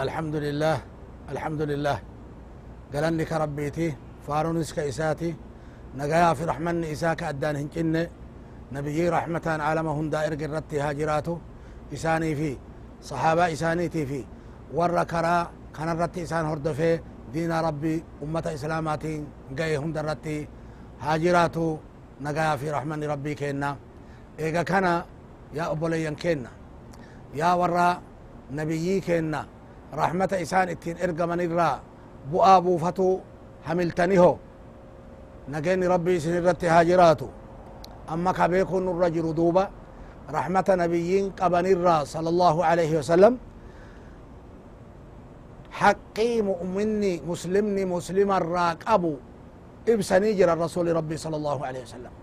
الحمد لله الحمد لله قالني كربيتي فارونس كإساتي نقايا في رحمن إساك أدان هنجن. نبيي رحمة عالمهم دائر قررتي هاجراته إساني في صحابة إسانيتي في. ور كرا كان الرتي إسان هردفه دين ربي أمة إسلاماتي قاي هم درتي هاجراتو. نقايا في رحمن ربي كينا. إيقا كان يا أبوليا كينا. yaa warra nabiyyii kenna rahmata isaan ittiin ergaman irraa bu'aa buufatu hamiltaniho nageenni rabbi isin irratti haa jiraatu amma ka beekun nurra jiru duuba rahmata nabiyyiin qabanirraa sala allahu alaihi wasalam haqqii mu'minni muslimni muslimarraa qabu ibsanii jira rasuli rabbi sala allahu alaihi wasalam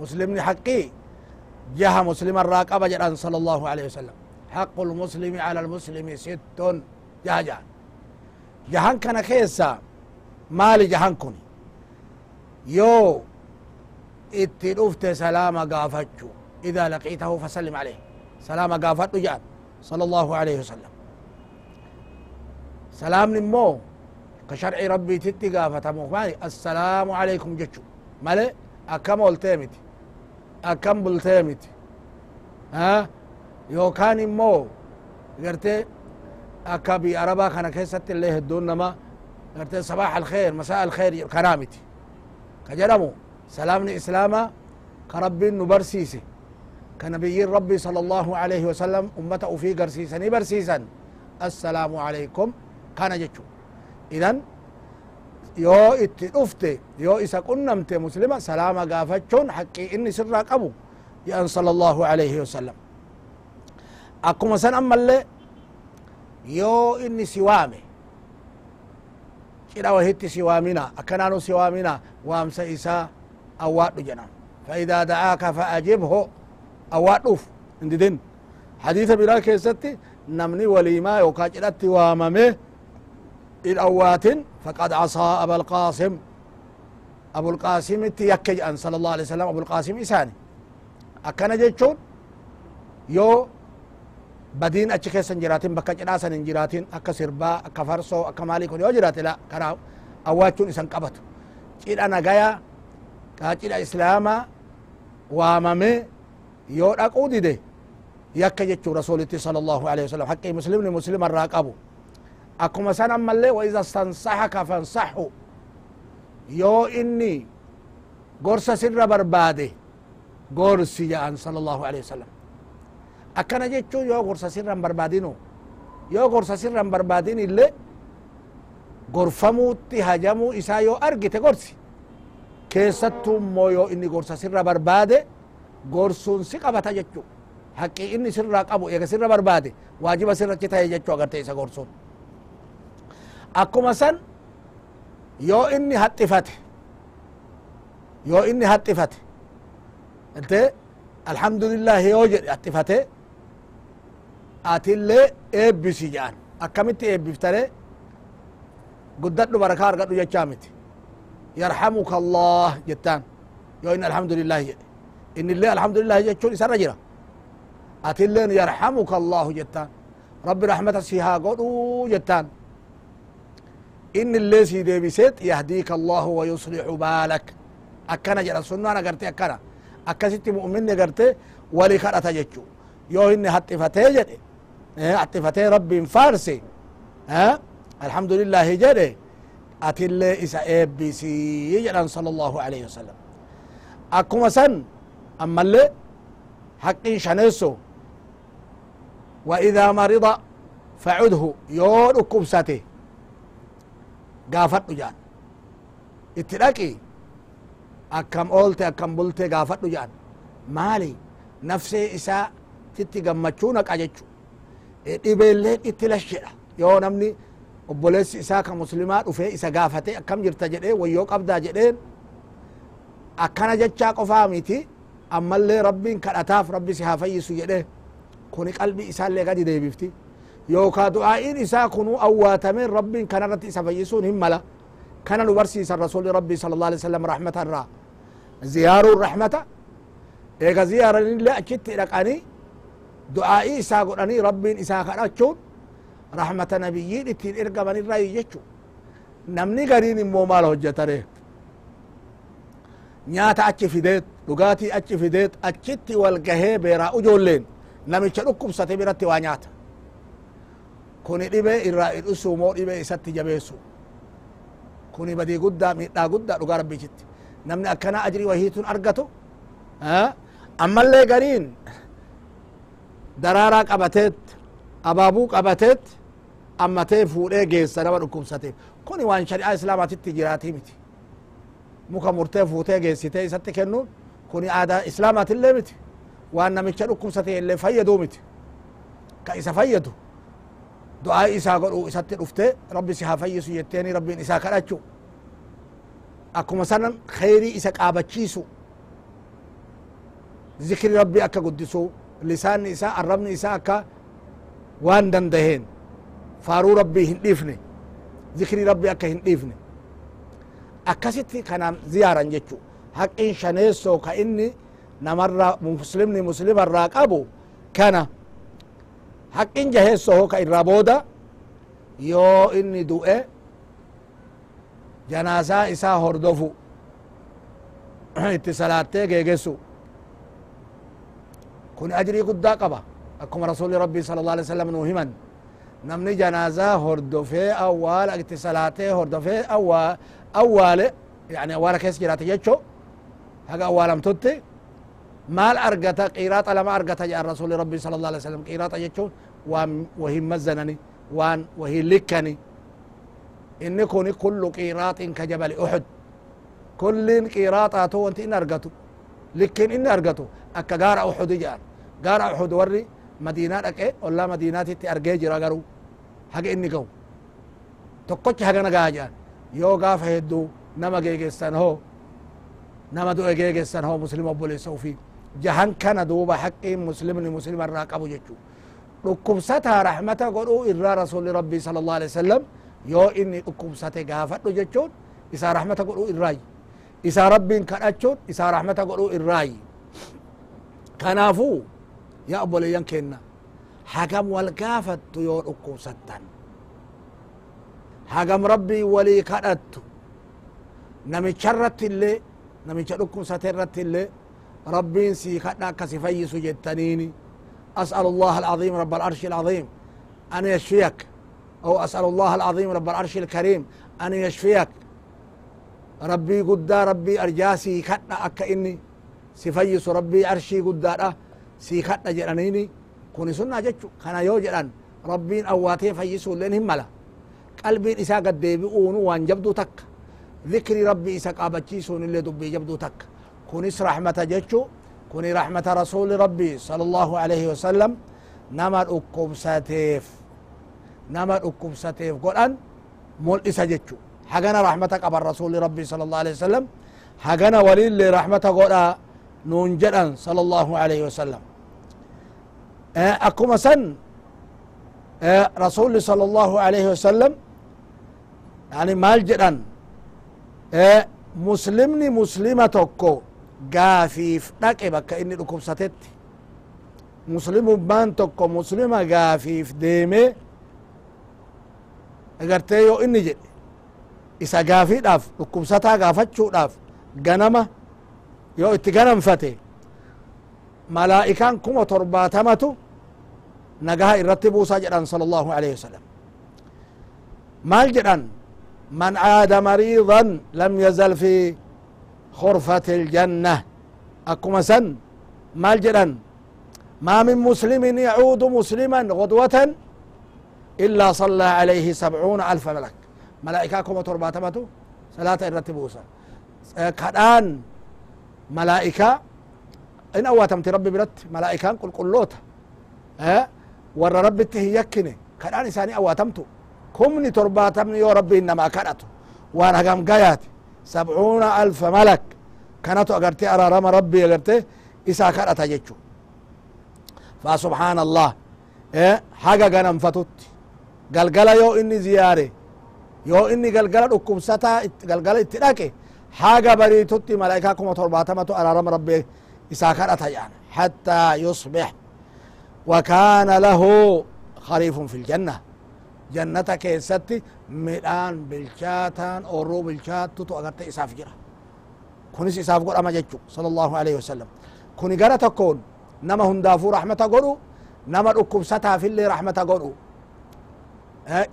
muslimni haqqii جهة مسلم الراقبة جران صلى الله عليه وسلم حق المسلم على المسلم ست جهة جهان كان كيسا مال جهان كوني. يو اتلفت سلام قافتشو إذا لقيته فسلم عليه. سلام قافتو جان صلى الله عليه وسلم. سلام نمو. كشرع ربي تتي مخماني السلام عليكم جتشو. مالي؟ أكم akkam bultee miti yookaan immoo garte akka biyya arabaa kana keessatti illee hedduun nama garte sabaax alkheer masaa alkheer kanaa miti ka jedhamu salaamni islaamaa ka rabbiin nu barsiise ka nabiyyiin rabbii sala allahu alaihi wasalam ummata ufii garsiisanii barsiisan assalaamu alaikum kana jechu idan yoo itti dhufte yoo isa qunnamte muslima salaama gaafachuun haqqii inni sirraa qabu jedhan sala allahu alaihi wasalam akkuma san ammallee yoo inni si waame cidha wahitti si waamina akkanaanu si waamina waamsa isaa فإذا دعاك فأجبه أوادوف انددين حديث برا كيستي. نمني وليما يوكا جلت واممه الأوات فقد عصى أبا القاسم. أبو القاسم يكج أن صلى الله عليه وسلم. أبو القاسم إساني. أكنا جيتشون. يو بدين أتش كيسن جراتين بكا جناسن جراتين أكا سربا أكا فرسو أكا مالكون يو جراتي لا كنا أواتشون إسان قبط جيد أنا قايا كاجيد إسلاما وامامي يو أقو دي يكا جيتشو رسولتي صلى الله عليه وسلم حقي مسلم مسلم الراقبو akkuma san ammallee waiza stansaxaka fansaxu yoo inni gorsa sirra barbaade gorsi jedhan sala allahu alehi wasalam akkana jechuun yoo gorsa sirra hin barbaadinu yoo gorsa sirra hin barbaadin ille gorfamuutti hajamuu isaa yoo argite gorsi keessattuu immoo yoo inni gorsa sirra barbaade gorsuun si qabata jechu haqqii inni sirraa qabu eega sirra barbaade waajiba sirrachi ta'e jechuu agarte isa gorsuun akkuma san yoo inni haxifate yoo inni haxifate ante alhamdulillahi yoo jedhe haxifate atillee eebbisi jedhan akkamitti eebbiftare guddadhu barakaa argadhu jechaa miti yarhamuka allah jettaan yoo inni alhamdulillahi jedhe innillee alhamdulillahi jechuun isarra jira atilleen yarhamuka allahu jettaan rabbi rahmata si haa godhuu jettaan إن اللي سي ديبسيت يهديك الله ويصلح بالك أكنا جرى سنة أنا قرتي أكنا أكسيتي مؤمن قرتي ولي خرطة جتشو يو إني هتفتي جدي هتفتي ربي فارسي. ها؟ الحمد لله جدي أتلي إسا إبسي يجرى صلى الله عليه وسلم. أكما سن أما اللي حقي شنسو وإذا مرض فعده. يون كبسته itti dhaqi akkam oolte akkam bulte gaafadhu jaan maali nafsee isaa titti gammachuu naqa jechu dhibeelleen itti lashedha yoo namni obboleessi isaa ka muslimaa dhufee isa gaafate akkam jirta jedhee wayyoo qabdaa jedheen akkana jechaa qofaa miti ammallee rabbiin kadhataaf rabbi si haa fayyisu jedhe kuni qalbii isaallee gadi deebifti yookaa du'aa'iin isaa kunuu awwaatameen rabbiin kanarratti isa fayyisuun hin mala kana nu barsiisan rasuli rabbii sala allah alai wasalam rahmata irraa ziyaaruun rahmata eega ziyaaranillee achitti dhaqanii du'aa'ii isaa godhanii rabbiin isaa kadhachuun rahmata nabiyyiin ittiin ergaman irraa jechu namni gariin immoo maal hojjetare nyaata achi fideet dhugaatii achi fideet achitti wal gahee beeraa ujoolleen namicha dhukkubsate biratti waa nyaata kuni dhibee irraa hidhisu moo dhibee isatti jabeessu kuni badii guddaa miidhaa guddaa dhugaa rabbichitti namni akkana ajrii wahiitun argatu ammallee gariin daraaraa qabateet abaabuu qabateet ammatee fuudhee geessa nama dhukkubsateef kuni waan shari'aa islaamaatitti jiraatii miti muka murtee fuutee geessitee isatti kennuun kuni aadaa islaamaatillee miti waan namicha dhukkubsate illee fayyaduu miti ka isa fayyadu du'aa isaa godhu isatti dhuftee rabbi si haa fayyisu jetteeni rabbiin isaa kadhachu akkuma sanan kheyrii isa qaabachiisu zikri rabbi akka guddisu lisaanni isaa arrabni isaa akka waan dandaheen faaruu rabbii hin dhiifne zikrii rabbi akka hin dhiifne akkasitti kanaan ziyaaran jechu haqqin shaneessoo ka inni namarraa muslimni muslima irraa qabu kana haqqin jaheessoo ka irraa booda yoo inni du'e janaasaa isaa hordofu itti salaattee geegessu kun ajrii guddaa qaba akkuma rasuli rabbii sala allah alai wasalam nuu himan namni janaazaa hordofee awwaala itti salaatee hordofee awwaale yani awwaala keessa jiraate jecho haga awwaalamtutti maal argata qiraaxa lama argata jedhan rasuli rabbii sala allah alai wasalam qiraaxa jechuun waan wahin mazzanani waan wahin likkani inni kuni kullu qiraaxin ka jabali uxud kullin qiraaxaatu wanti inni argatu likkin inni argatu akka gaara uxudi jedhan gaara uxud warri madiinaa dhaqe ollaa madiinaatitti argee jira garuu haga inni gahu tokkocha hagana gaha jedhan yoo gaafa hedduu nama geegessan hoo nama du'e geegessan hoo muslima obboleessa ufii jahan kana duuba haqqiin muslimni muslima irraa qabu jechuu dhukkubsataa rahmata godhuu irraa rasuli rabbii sala allah alai wasalam yoo inni dhukkubsate gaafadhu jechuun isaa rahmata godhuu irraayi isaa rabbiin kadhachuun isaa rahmata godhuu irraayi kanaafuu yaa obboleeyyan kenna hagam wal gaafattu yoo dhukkubsattan hagam rabbii walii kadhattu namicha irratti illee namicha dhukkubsate irratti illee kadha akka si fayyisu jettaniini أسأل الله العظيم رب العرش العظيم أن يشفيك أو أسأل الله العظيم رب العرش الكريم أن يشفيك ربي قدا ربي أرجاسي كتنا أكا إني سفيس ربي أرشي قدارة سيخطنا جرانيني كوني سنة جتشو كان يو جران ربي أواتي فيسو لين هملا قلبي إسا قد ديبي أونو وان جبدو تك ذكري ربي إسا قابتشي سون اللي دبي جبدو تك كونيس رحمة جتشو كوني رحمة رسول ربي صلى الله عليه وسلم نمر أكوب ساتيف نمر أكوب ساتيف قرآن مول إسا جتشو حقنا رحمتك أبا الرسول ربي صلى الله عليه وسلم حقنا ولي اللي رحمتك قرآن nuun jedhan sala allahu alaihi wasalam akkuma san rasuli sala allahu alaihi wasalam yani maal jedhan muslimni muslima tokko gaafiif dhaqe bakka inni dhukkubsatetti muslimummaan tokko muslima gaafiif deeme agartee yoo inni jedhe isa gaafiidhaaf dhukkubsataa gaafachuudhaaf ganama yoo itti ganamfate malaa'ikaan kuma torbaatamatu nagaha irratti buusaa jedhan sala allahu alaihi wasalam maal jedhan man caada mariidan lam yazal fi خرفة الجنة أكما سن مال جدن ما من مسلم يعود مسلما غدوة إلا صلى عليه سبعون ألف ملك ملائكة كما ترباتمتو صلاة الرتبوسة كدان ملائكة. إن أوا تمت ربي برت ملائكة كل كلوت ها؟ ور ربي تهي يكني. كان إنسان أوا تمتو كمني تربات من يو ربي إنما كانتو وأنا قام قيات سبعون ألف ملك. كانتو أقرتي أرى رمى ربي أقرتي. إسا كانت أجيكو فسبحان الله. إيه؟ ها حاجة قنم فتوت. قلقل يو إني زياري. يو إني قلقل أكم ستا. قلقل إتلاكي malaa'ikaa kuma torbaatamatu araarama rabbii isaa kadhata jedhan hattaa yusbix وكان له خريف في الجنة. جنة كيستي ميدان بالشاتان أورو بالشات تو أغرت إساف جرا كونس إساف أما جتشو صلى الله عليه وسلم. كوني غرا تكون نما هندافو رحمة قولو نما ركب ستا في اللي رحمة قولو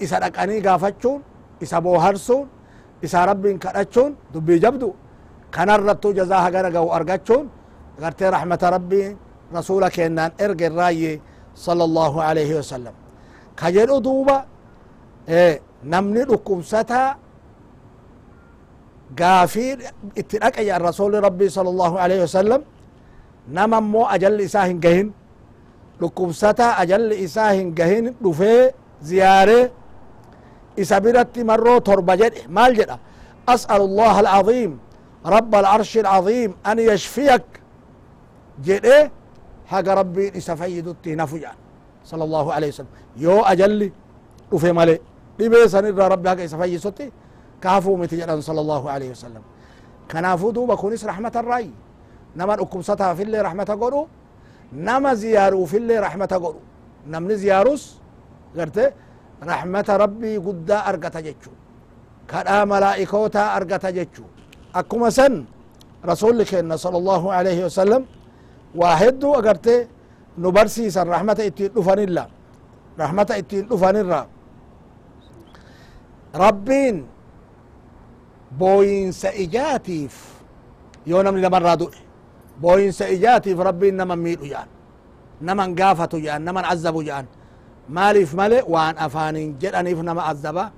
إسا رقاني غافتشون إسا بوهرسون ربي كرأتشون دبي جبدو كان الربطو جزاها غرا قو أرغتشون غرتي رحمة ربي رسول كينان ارق الراي صلى الله عليه وسلم كجلو دوبا إيه نمني ركبستا غافير اتناك يا الرسول ربي صلى الله عليه وسلم نما مو أجل إساهن قهن ركبستا أجل إساهن قهن دفي إسابيرتي مرو تربا جدي مال جدا أسأل الله العظيم رب العرش العظيم أن يشفيك. جدي إيه؟ حق ربي إسافيد التي صلى الله عليه وسلم. يو أجل وفي مالي. لبي سنر ربي حق إسافيد ستي كافو متي صلى الله عليه وسلم. كان دوبا كونس رحمة الرأي. نما أكم ستا في اللي رحمة قرو نما زيارو في اللي رحمة قرو نمني زياروس. غرته rahmata rabbii guddaa argata jechu kadhaa malaa'ikootaa argata jechu akkuma san rasulli kenna sala allahu alaihi wasalam waa hedduu agarte nu barsiisan rahmata ittiin dhufanilla rahmata ittiin dhufanirra rabbiin booyinsa ijaatiif yoo namni namarraa du'e booyinsa ijaatiif rabbiin naman miidhu jedhan naman gaafatu jedhan naman azabu jedhan maaliif male waan afaaniin jedhaniif nama azaba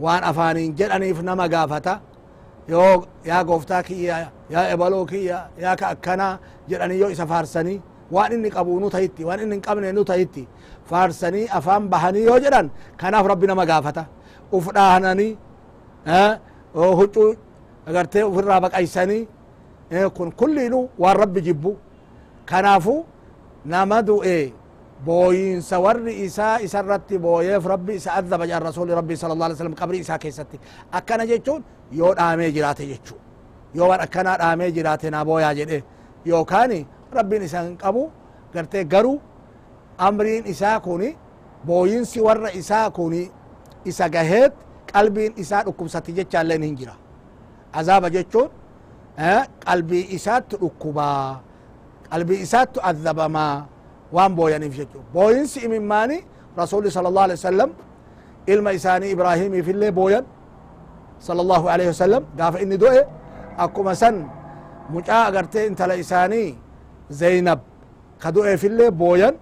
waan afaaniin jedhaniif nama gaafata yoo yaa gooftaa kiyya yaa ebaloo kiyya yaa ka akkanaa jedhanii yoo isa faarsanii waan inni qabu nu tahitti waan inni hin qabne nu tahitti faarsanii afaan bahanii yoo jedhan kanaaf rabbi nama gaafata uf dhaahnanii huccuu agartee ufirraa baqaysanii kun kulliinu waan rabbi jibbu kanaafu nama du'e booyinsa warri isaa isarratti booyeef rabbi isa adaba jedhan rasuli rabbi sala allah alai sallam qabri isaa keessatti akkana jechuun yoo dhaamee jiraate jechuu yoo waan akkanaa dhaamee jiraate naa booyaa jedhe yookaan rabbiin isa hin qabu gartee garuu amriin isaa kuni booyinsi warra isaa kuni isa gaheet qalbiin isaa dhukkubsatti jechaalleen hin jira azaaba jechuun qalbii isaatti dhukkubaa qalbii isaatti azabamaa waan booyaniif jechu booyinsi imimmaani rasuli sala allah alih wasalam ilma isaanii ibraahimiifillee booyan sala allahu alaihi wasalam gaafa inni do'e akkuma san mucaa agartee intala isaanii zaynab ka du'eefillee booyan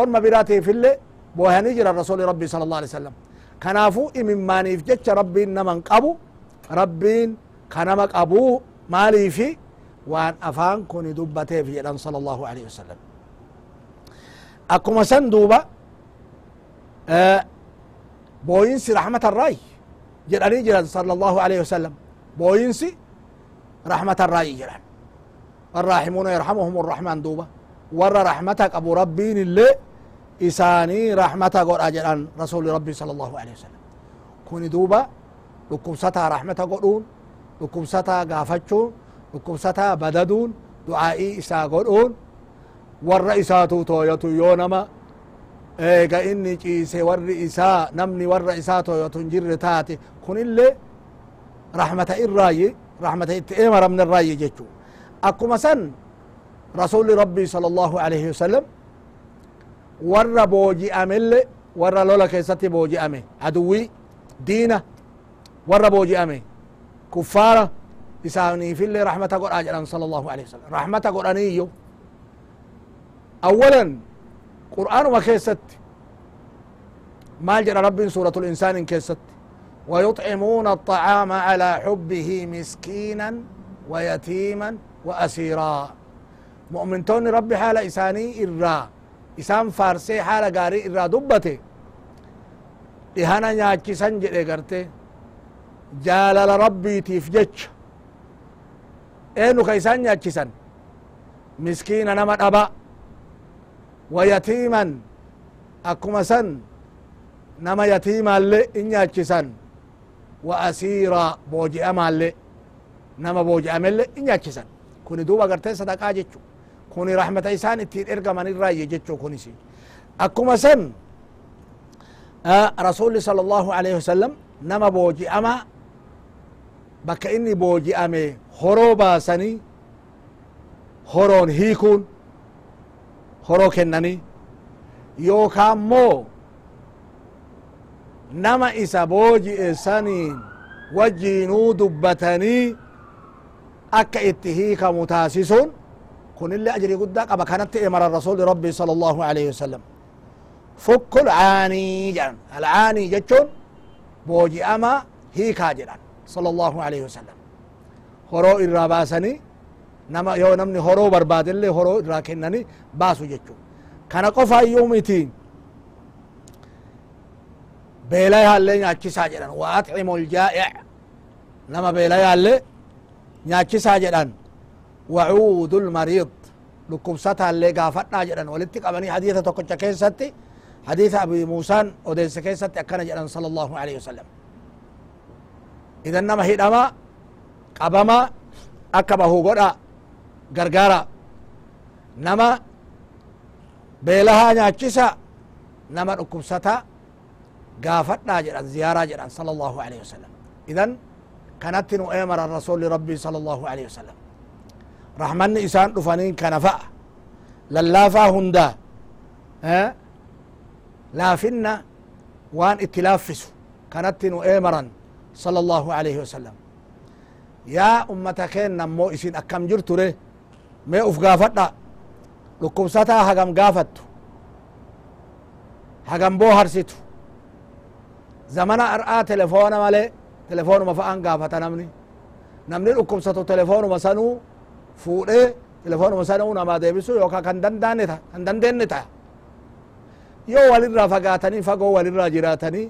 orma biraatiifillee booyanii jiran rasuli rabbi sala allah alih wasalam kanaafu imimmaaniif jecha rabbiin naman qabu rabbiin ka nama qabuu maaliifi وان افان كوني دبتي في صلى الله عليه وسلم. اكو مسن دوبا أه بوينسي رحمة الرأي. جراني جران صلى الله عليه وسلم. بوينسي رحمة الرأي جران الراحمون يرحمهم الرحمن دوبا ور رحمتك أبو ربين اللي إساني رحمة قول أجلان رسول ربي صلى الله عليه وسلم. كوني دوبا لكم ستا رحمة قولون لكم ستا قافتشون dhukkubsataa badaduun du'aa'ii isaa godhuun warra isaatu tooyatu yoo nama eega inni ciise warri isaa namni warra isaa tooyatu hin jirre taate kunillee rahmata irraayi rahmata itti eemaramne irraayi jechu akkuma san rasuli rabbii sala allahu alaihi wasalam warra booji'amelle warra lola keessatti booji'ame aduwii diina warra booji'ame kuffaara إساني في اللي رحمة قرآن صلى الله عليه وسلم رحمة قرآنية أولا قرآن وكيست ما جرى رب سورة الإنسان كيست ويطعمون الطعام على حبه مسكينا ويتيما وأسيرا مؤمن توني ربي حال إساني إرّا إسان فارسي حال قاري إرّا دبتي لهنا ناكسا جرى قرتي جالل ربي تيف eenu ka isaan nyaachisan miskiina nama dhaba wa yatiiman akkuma san nama yatiimaalle in nyaachisan wa asiira booji'amaalle nama booji'amelle in nyaachisan kuni duuba gartee sadaqaa jechu kuni rahmata isaan ittiin ergaman irraayye jechu kunis akkuma san rasuli sala allahu alaihi wasalam nama booji'ama bakka inni booji'ame horoo baasanii horoon hiikuun horoo kennanii yookaan moo nama isa booji'e saniin wajjiinuu dubbatanii akka itti hiikamu taasisuun kunillee ajrii guddaa qaba kanatti emara rasuli rabbi sala allahu alaihi wasalam fukku lcaanii jedhan alcaanii jechuun booji'ama hiikaa jedhan sala allahu alaihi wasalam horoo irraa baasanii nama yoo namni horoo barbaadellee horoo irraa kennanii baasu jechu kana qofa iyyuu miti beelayaallee nyaachisaa jedhan wa atcimu ljaa'ic nama beelayaallee nyaachisaa jedhan wacuudu lmariid dhukkubsataallee gaafadhaa jedhan walitti qabanii hadiisa tokkocha keessatti hadiisa abi muusaan odeesse keessatti akkana jedhan sala allahu alaihi wasalam idan nama hidhama qabama akka bahu godha gargaara nama beelahaa nyaachisa nama dhukkubsata gaafadhaa jedhan ziyaaraa jedhan sala allahu alaihi wasalam idan kanatti nu eemara rasuli rabbii sala allahu alaihi wasalam rahmanni isaan dhufaniin kana fa'a lallaafaa hundaa laafinna waan itti laaffisu kanatti nu eemaran sala allahu alaihi wasalam yaa ummata keenna ammoo isin akkam jirture mee uf gaafadha dhukkubsataa hagam gaafattu hagam booharsitu zamana ar'aa telefoona male telefoonuma fa'an gaafata namni namni dhukkubsatu telefoonuma sanuu fuudhee telefoonuma sanuu namaa deebisu yookaan kan dandaanne ta kan dandeenne ta'a yoo walirraa fagaatanii fagoo walirraa jiraatanii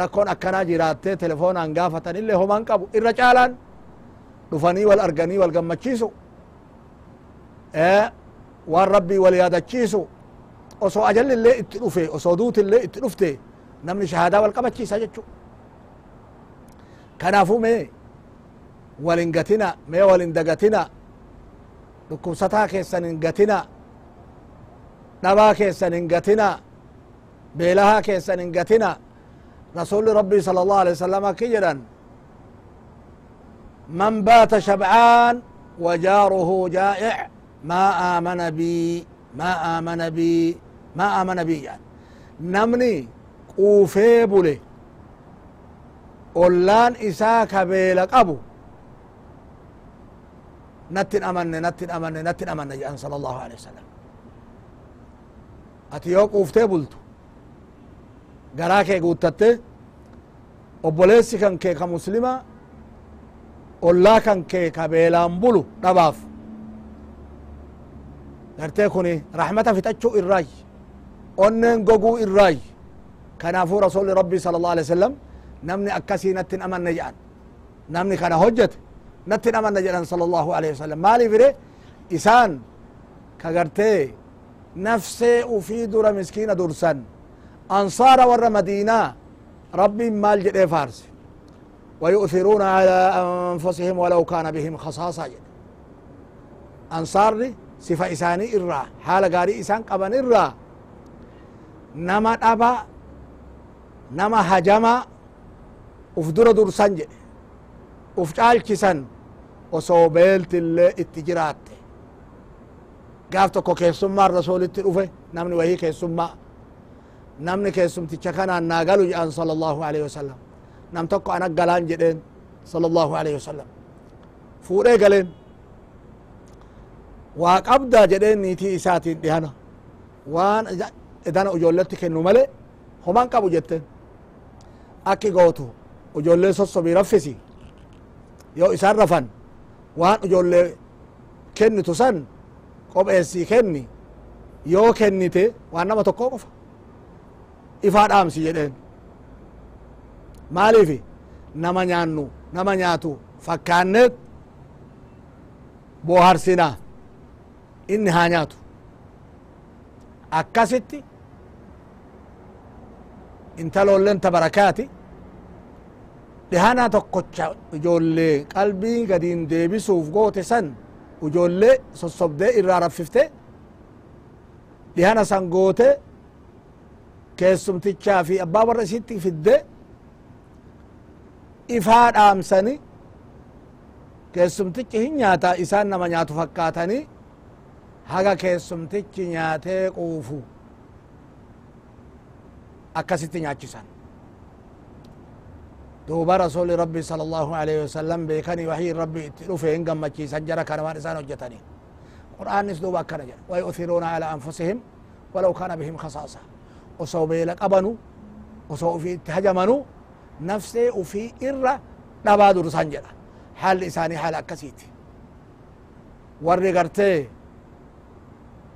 rakkoon akkanaa jiraattee telefoonaan gaafatanillee homaan qabu irra caalaan dhufanii wal arganii wal gammachiisu waan rabbii wal yaadachiisu osoo ajallillee itti dhufe osoo duutillee itti dhufte namni shahaadaa wal qabachiisa jechu kanaafuu mee walin gatina mee walin dagatina dhukkubsataa keessan hin gatina dhabaa keessan hin gatina beelahaa keessan hin gatina rasuli rabbii sala allahu alih wasalam akki jedhan jaa'ic ma aamana bii ma aamana bii ma aamana bii jedhan namni quufee bule ollaan isaa ka beela qabu nattin amanne nattin amanne nattin amanne jedhan sala allahu alih wasalam ati yoo quuftee bultu garaa kee guuttatte obboleessi kan kee ka muslima ollaa kan kee ka beelaan bulu dhabaaf gartee kuni rahmata fixachuu irraay onneen goguu irraay kanaafuu rasuli rabbii sala allah alih wasalam namni akkasii nattin amanne jedhan namni kana hojjete nattin amanne jedhan sala allahu alaihi wasalam maaliif ire isaan ka gartee nafsee ufii dura miskiina dursan ansaara warra madiinaa rabbiin maal jedhee faarse ويؤثرون على أنفسهم ولو كان بهم خصاصة. أنصار صفة إساني إرى حال قاري إسان قبن إرى نما أبا نما هجما أفدر دور سنج. أفتعال كسن وصو بيلت اللي اتجرات. قافتكو كيسما الرسول التروفة نمني وهي كيسما نمني كيسم تشكنا ناقلوا جان صلى الله عليه وسلم. Nam tokko ana galaan jedheen sala allahu alaihi wasalam fuudhee galeen waa qabdaa jedheen niitii isaatiin dhihana waan edana ijoolletti kennu male homan qabu jetteen akki gootu ijoollee sossobii raffisi yoo isaan rafan waan ijoollee kennitu san qopheessii kenni yoo kennite waan nama tokkoo qofa ifaa dhaamsi jedheen maaliifi nama nyaannu nama nyaatu fakkaanneet booharsinaa inni haa nyaatu akkasitti intaloolleen ta barakaati dhihana tokkocha ijoollee qalbii gadiin deebisuuf goote san ijoollee sossobdee irraa raffifte dhihana san goote keessumtichaa fi abbaa warra isitti fidde ifaa dhaamsani keessumtichi hin nyaata isaan nama nyaatu fakkaatanii haga keessumtichi nyaatee quufu akkasitti nyaachisan duuba rasuli rabbi sala allahu alaihi wasalam beekanii wahii rabbi itti dhufe hin gammachiisan jara kana waan isaan hojjetanii qur'aannis duuba akkana jedha wayuthiruuna ala anfusihim walaw kana bihim khasaasa osoo beela qabanu osoo ufii itti hajamanu نفسي وفي إرة نبادو رسانجرة حال إساني حال أكسيت ورّي قرتي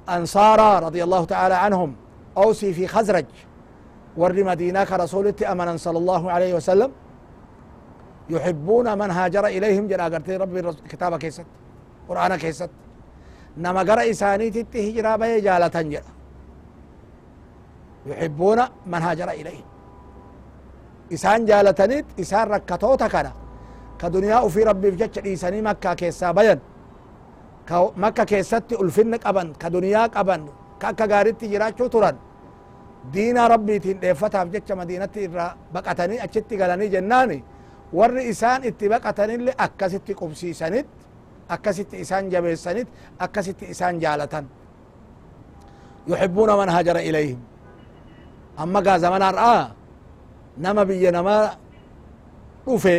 أنصارا رضي الله تعالى عنهم أوسي في خزرج. ورّي مدينة كرسولتي أمنا صلى الله عليه وسلم. يحبون من هاجر إليهم. جرى قرتي ربي كتابة كيست قرآن كيست. نما قرأ إساني تتهجرا بيجالة جرى يحبون من هاجر إليهم. Isaan jaalataniit isaan rakkatoota kana ka duniyaa ufii rabbiif jecha dhiisanii makkaa keessaa bayan ka makka keessatti ulfinna qaban ka duniyaa qaban ka akka gaaritti jiraachuu turan diina rabbiitiin dheeffataaf jecha madiinatti irraa baqatanii achitti galanii jennaani warri isaan itti baqatanille akkasitti qubsiisanit akkasitti isaan jabeessanit akkasitti isaan jaalatan yuxibuuna man hajara ilayhim amma gaa zamanaan aa nama biyya namaa dhufe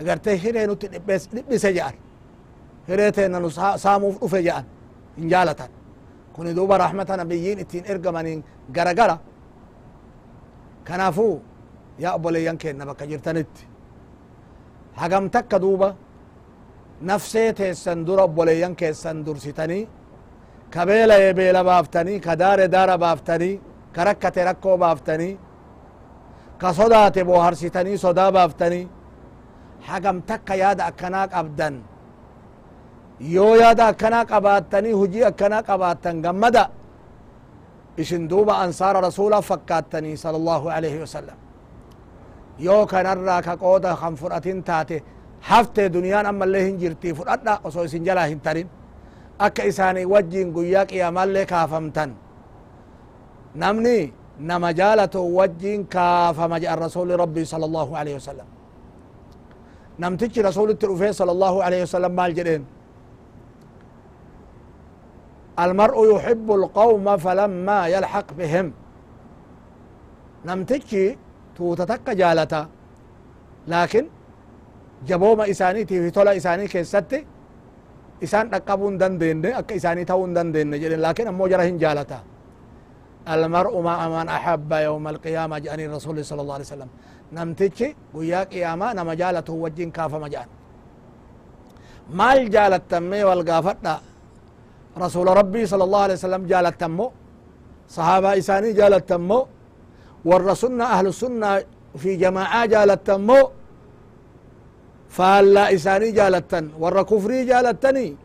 agartee hiree nutti dhiphise jedhan hiree teenna nu saamuuf dhufe jedhan hin jaalatan kuni duuba rahmata nabiyyiin ittiin ergamaniin gara gara kanaafuu yaa obboleeyyan keenna bakka jirtanitti hagam takka duuba nafsee teessan dura obboleeyyan keessan dursitanii ka beelaye beela baaftanii ka daare daara baaftanii ka rakkate rakkoo baaftanii ka sodaate booharsitanii sodaa baaftanii hagam takka yaada akkanaa qabdan yoo yaada akkanaa qabaattanii hujii akkanaa qabaattan gammada isin duuba ansaara rasuula fakkaattanii sala allahu alaihi wasalam yoo kanarraa ka qooda kan fudhatin taate hafte duniyaan ammallee hin jirtii fudhadha osoo isin jalaa hin tarin akka isaanii wajjiin guyyaa qiyamaallee kaafamtan namni nama jaalato wajjiin kaafama jedhan rasuli rabbii sala allahu alaihi wasalam namtichi rasulitti dhufee sala allahu alaihi wasalam maal jedheen المرء يحب القوم فلما يلحق بهم نمتجي توتتك جالتا لكن جبوما إسانيتي في تولا إساني كيستي إسان رقبون دندين أكا إساني تون دندين لكن أمو جرهن جالتا المرء مع من أحب يوم القيامة جاني الرسول صلى الله عليه وسلم. نمتجي قيا قيامة نما جالته وجين كافة مجان. مال جالت مي والقافتا رسول ربي صلى الله عليه وسلم جالت تمو. صحابة إساني جالت تمو. والرسولنا أهل السنة في جماعة جالت تمو. فالا إساني جالتن ور كفري جالتني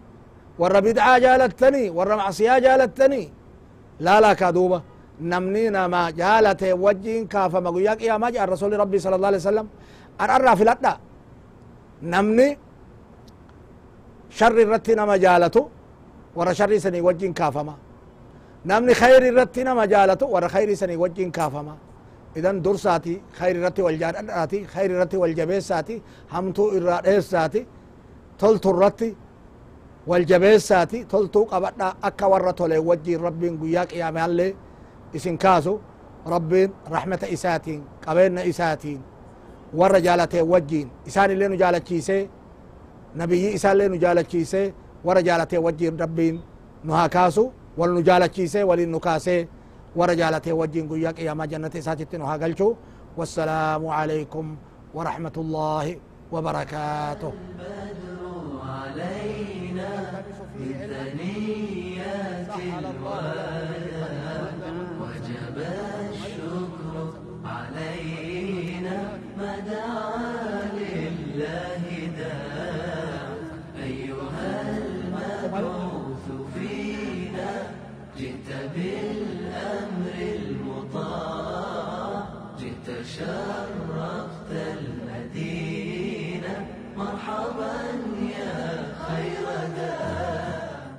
ور بدعة جالتني ور معصية جالتني لا كادوبة نمني نما جالت وجين كافة مقوياك يا مجا الرسول ربي صلى الله عليه وسلم أرأرى في الأدى نمني شر الرتي نما جالته warra sharri sanii wajjin kaafama namni khayri irratti nama jaalatu warra khayri sanii wajjin kaafama idan dursaati khayri irratti wal jaadhadhaati khayri irratti wal jabeessaati hamtuu irraa dheessaati toltu والجبساتي تلتو قبضنا أكا ورطو لي وجي ربين نقياك يا مالي اسن كازو ربي رحمة إساتين قبلنا إساتين. ور جالتي وجين إسان اللي نجالة كيسي نبي إسان اللي نجالة كيسي ور جالتي وجين ربي نها كاسو. والنجالة كيسي والنكاسي ور جالتي وجين قياك يا ما جنة إساتي تنها والسلام عليكم ورحمة الله وبركاته.